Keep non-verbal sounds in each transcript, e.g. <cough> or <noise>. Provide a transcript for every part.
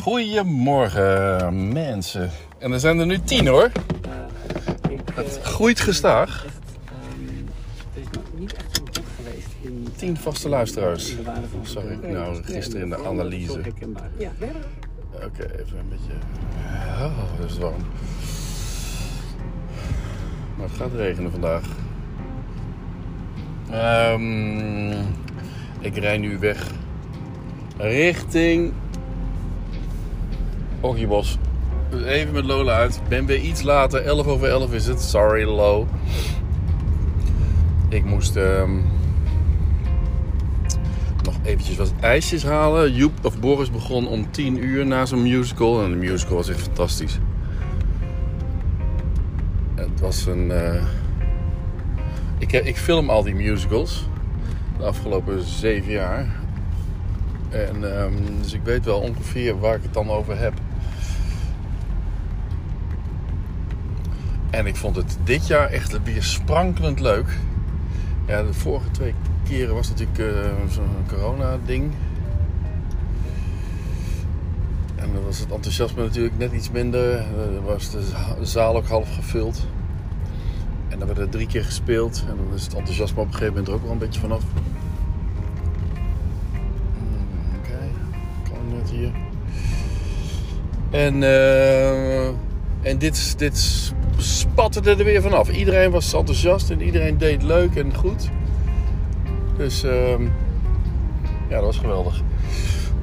Goedemorgen mensen. En er zijn er nu tien hoor. Het groeit gestaag. Tien vaste luisteraars. Sorry, nou gisteren in de analyse. Oké, even een beetje. Oh, dat is warm. Maar het gaat regenen vandaag. Ehm, ik rij nu weg richting Ogiebos. Even met Lola uit. Ben weer iets later. 11 over 11 is het. Sorry, Lo. Ik moest ehm, nog eventjes wat ijsjes halen. Joep of Boris begon om 10 uur na zijn musical. En de musical was echt fantastisch. Het was een. eh, Ik, ik film al die musicals. De afgelopen zeven jaar. En, ehm, dus ik weet wel ongeveer waar ik het dan over heb. En ik vond het dit jaar echt weer sprankelend leuk. Ja, de vorige twee keren was natuurlijk eh, zo'n corona-ding. En dan was het enthousiasme natuurlijk net iets minder. Dan was de za- de zaal ook half gevuld. En dan werd er drie keer gespeeld. En dan is het enthousiasme op een gegeven moment er ook wel een beetje vanaf. Hmm, Oké, kan net hier. En, eh, en dit, dit spatte er weer vanaf. Iedereen was enthousiast en iedereen deed leuk en goed. Dus ehm, ja, dat was geweldig.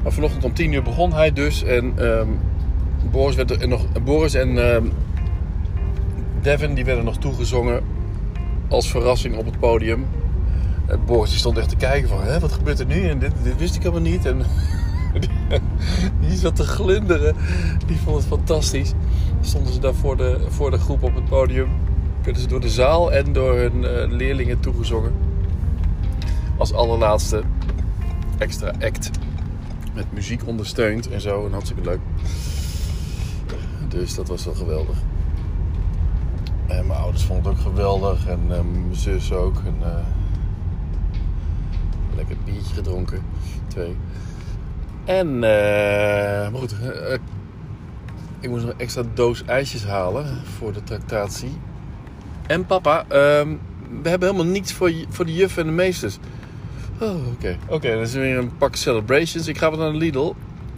Maar vanochtend om 10 uur begon hij dus. En ehm, Boris, werd er en nog, Boris en ehm, Devin die werden nog toegezongen als verrassing op het podium. En Boris die stond echt te kijken van, wat gebeurt er nu? En dit, dit wist ik helemaal niet. En <laughs> die zat te glunderen. Die vond het fantastisch. Stonden ze daar voor de, voor de groep op het podium. Werden ze door de zaal en door hun eh, leerlingen toegezongen. Als allerlaatste extra act. Met muziek ondersteund en zo. En hartstikke leuk. Dus dat was wel geweldig. En mijn ouders vonden het ook geweldig. En eh, mijn zus ook. En, eh, lekker biertje gedronken. Twee. En, maar goed. Ik moest nog een extra doos ijsjes halen voor de tractatie. En papa, ehm, we hebben helemaal niets voor, voor de juf en de meesters. Oh, oké. Oké, dan is er weer een pak celebrations. Ik ga wat naar de Lidl.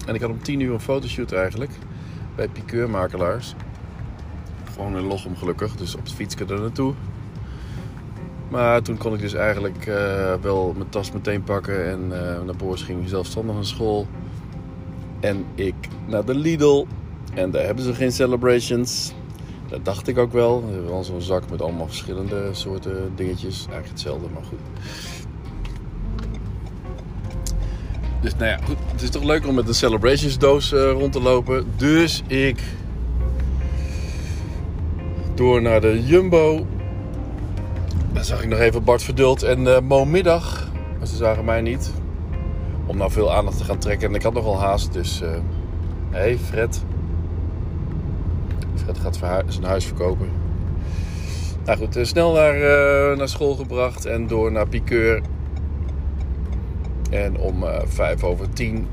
En ik had om 10 uur een fotoshoot eigenlijk. Bij Piqueurmakelaars. Gewoon in Lochem gelukkig. Dus op het fietsje er naartoe. Maar toen kon ik dus eigenlijk eh, wel mijn tas meteen pakken. En eh naar Boris ging zelfstandig naar school. En ik naar de Lidl. En daar hebben ze geen celebrations. Dat dacht ik ook wel. We hebben wel zo'n zak met allemaal verschillende soorten dingetjes. Eigenlijk hetzelfde, maar goed. Dus nou ja, goed. Het is toch leuk om met een celebrations doos eh, rond te lopen. Dus ik door naar de Jumbo. Daar zag ik nog even Bart Verdult en eh Mo Middag. Maar ze zagen mij niet. Om nou veel aandacht te gaan trekken. En ik had nogal haast, dus... eh hey Fred. Fred gaat zijn huis verkopen. Nou goed, eh, snel naar, eh, naar school gebracht en door naar Piqueur. En om eh, vijf over tien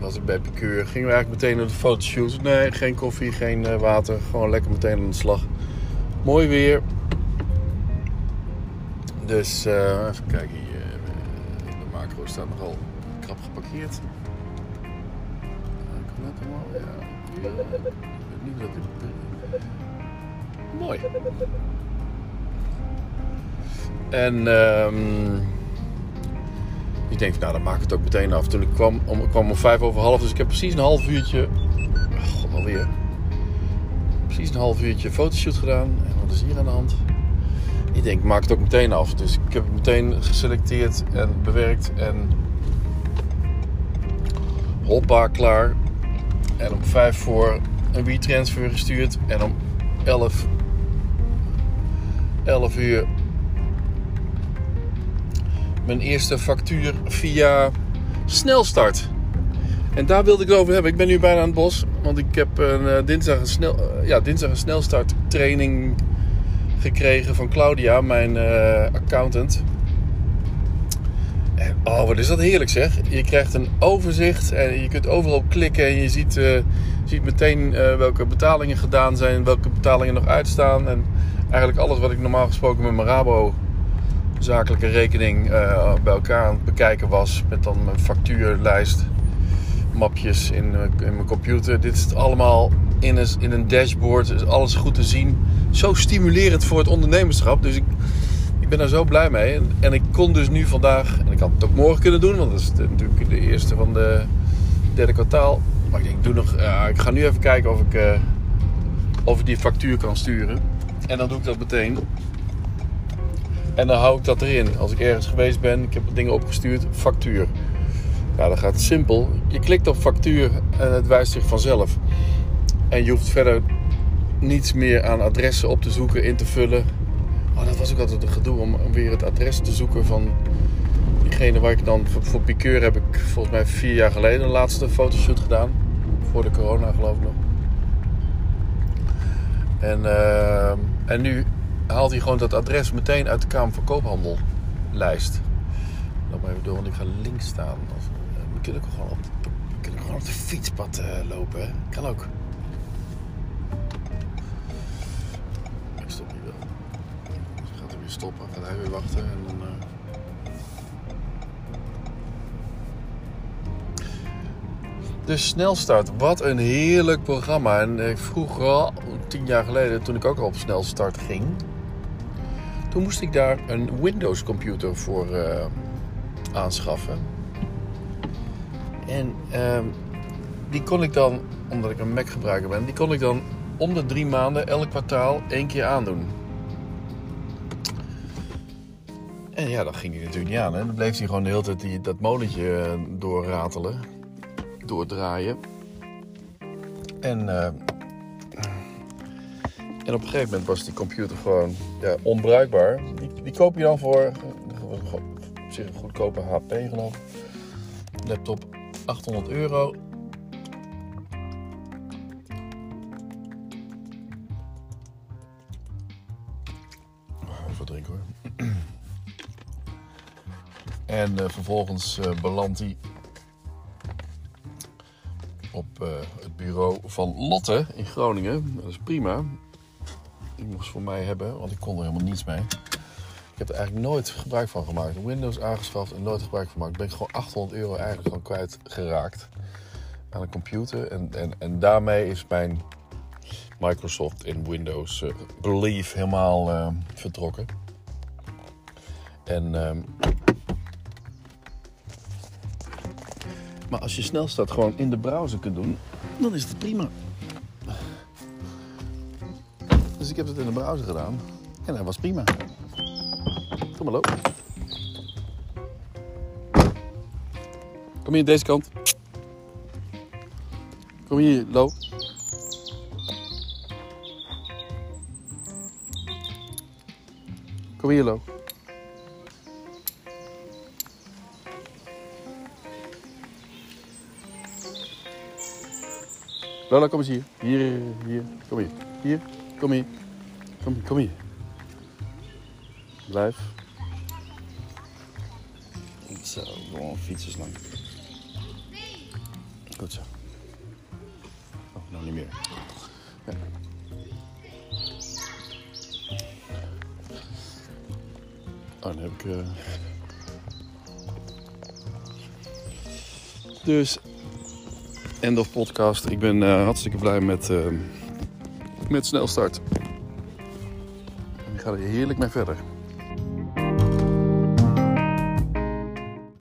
was ik bij Piqueur. Gingen we eigenlijk meteen naar de fotoshoot. Nee, geen koffie, geen water. Gewoon lekker meteen aan de slag. Mooi weer. Dus even kijken hier. De macro staat nogal krap geparkeerd. Kan dat allemaal? Ja. Dit... Mooi. En ehm ik denk, nou dan maak ik het ook meteen af. Toen ik kwam om, ik kwam om vijf over half, dus ik heb precies een half uurtje. Oh, God, alweer. Precies een half uurtje fotoshoot gedaan. En wat is hier aan de hand? Ik denk, ik maak het ook meteen af. Dus ik heb het meteen geselecteerd en bewerkt. En hoppa, klaar. En om vijf voor een WeTransfer gestuurd. En om 11, 11 uur mijn eerste factuur via Snelstart. En daar wilde ik het over hebben. Ik ben nu bijna aan het bos. Want ik heb een, eh, dinsdag, een snel, eh, ja, dinsdag een snelstart training gekregen van Claudia, mijn eh, accountant. En, oh, wat is dat heerlijk zeg. Je krijgt een overzicht en je kunt overal klikken en je ziet, ziet meteen eh, welke betalingen gedaan zijn, welke betalingen nog uitstaan. En eigenlijk alles wat ik normaal gesproken met mijn Rabo zakelijke rekening eh, bij elkaar aan het bekijken was. Met dan mijn factuurlijst, mapjes in, in mijn computer. Dit is allemaal in een, in een dashboard, is alles goed te zien. Zo stimulerend voor het ondernemerschap. Dus ik, ik ben daar zo blij mee. En, en ik kon dus nu vandaag, en ik had het ook morgen kunnen doen, want dat is natuurlijk de eerste van de derde kwartaal. Maar ik denk, doe nog, ja, ik ga nu even kijken of ik, eh, of die factuur kan sturen. En dan doe ik dat meteen. En dan hou ik dat erin. Als ik ergens geweest ben, ik heb dingen opgestuurd, factuur. Ja, dan gaat simpel. Je klikt op factuur en het wijst zich vanzelf. En je hoeft verder niets meer aan adressen op te zoeken, in te vullen. Oh, dat was ook altijd een gedoe om weer het adres te zoeken van diegene waar ik dan voor, voor Piqueur heb ik volgens mij vier jaar geleden een laatste fotoshoot gedaan. Voor de corona geloof ik nog. En, eh, en nu haalt hij gewoon dat adres meteen uit de Kamer van Koophandel lijst. Loop maar even door, want ik ga links staan. Of, eh, we kunnen ook gewoon op, kunnen ook gewoon op de fietspad eh, lopen. Hè? Kan ook. Ik stop hier wel. Dus gaat hij weer stoppen, gaat hij weer wachten en dan. eh, De snelstart, wat een heerlijk programma. En vroeger al, tien jaar geleden, toen ik ook al op snelstart ging, toen moest ik daar een Windows computer voor eh, aanschaffen. En ehm, die kon ik dan, omdat ik een Mac gebruiker ben, die kon ik dan om de drie maanden, elk kwartaal, één keer aandoen. En ja, dat ging hij natuurlijk niet aan. Hè. Dan bleef hij gewoon de hele tijd dat molentje eh, doorratelen, doordraaien. En, eh, en op een gegeven moment was die computer gewoon ja, onbruikbaar. Die, die koop je dan voor, zich een goedkope HP geloof. Laptop 800 euro. <clears throat> En eh, vervolgens eh, belandt hij op eh, het bureau van Lotte in Groningen. Dat is prima. Die moest voor mij hebben, want ik kon er helemaal niets mee. Ik heb er eigenlijk nooit gebruik van gemaakt. Windows aangeschaft en nooit gebruik van gemaakt. Ben ik gewoon 800 euro eigenlijk gewoon kwijt geraakt aan een computer. En, en, en daarmee is mijn Microsoft in Windows eh, Belief helemaal eh, vertrokken. En, ehm, maar als je snelstart gewoon in de browser kunt doen, dan is het prima. Dus ik heb het in de browser gedaan en dat was prima. Kom maar, loop. Kom hier, deze kant. Kom hier, Lo. Kom hier, Lo. Lola, kom eens hier. Hier, hier. Kom hier. Hier. Kom hier. Kom, kom hier. Blijf. Zo, gewoon fietsers lang. Goed zo. Oh, nou niet meer. Ja. Oh, dan heb ik... eh, Dus, end of podcast. Ik ben eh, hartstikke blij met, eh, met snelstart. Ik ga er heerlijk mee verder.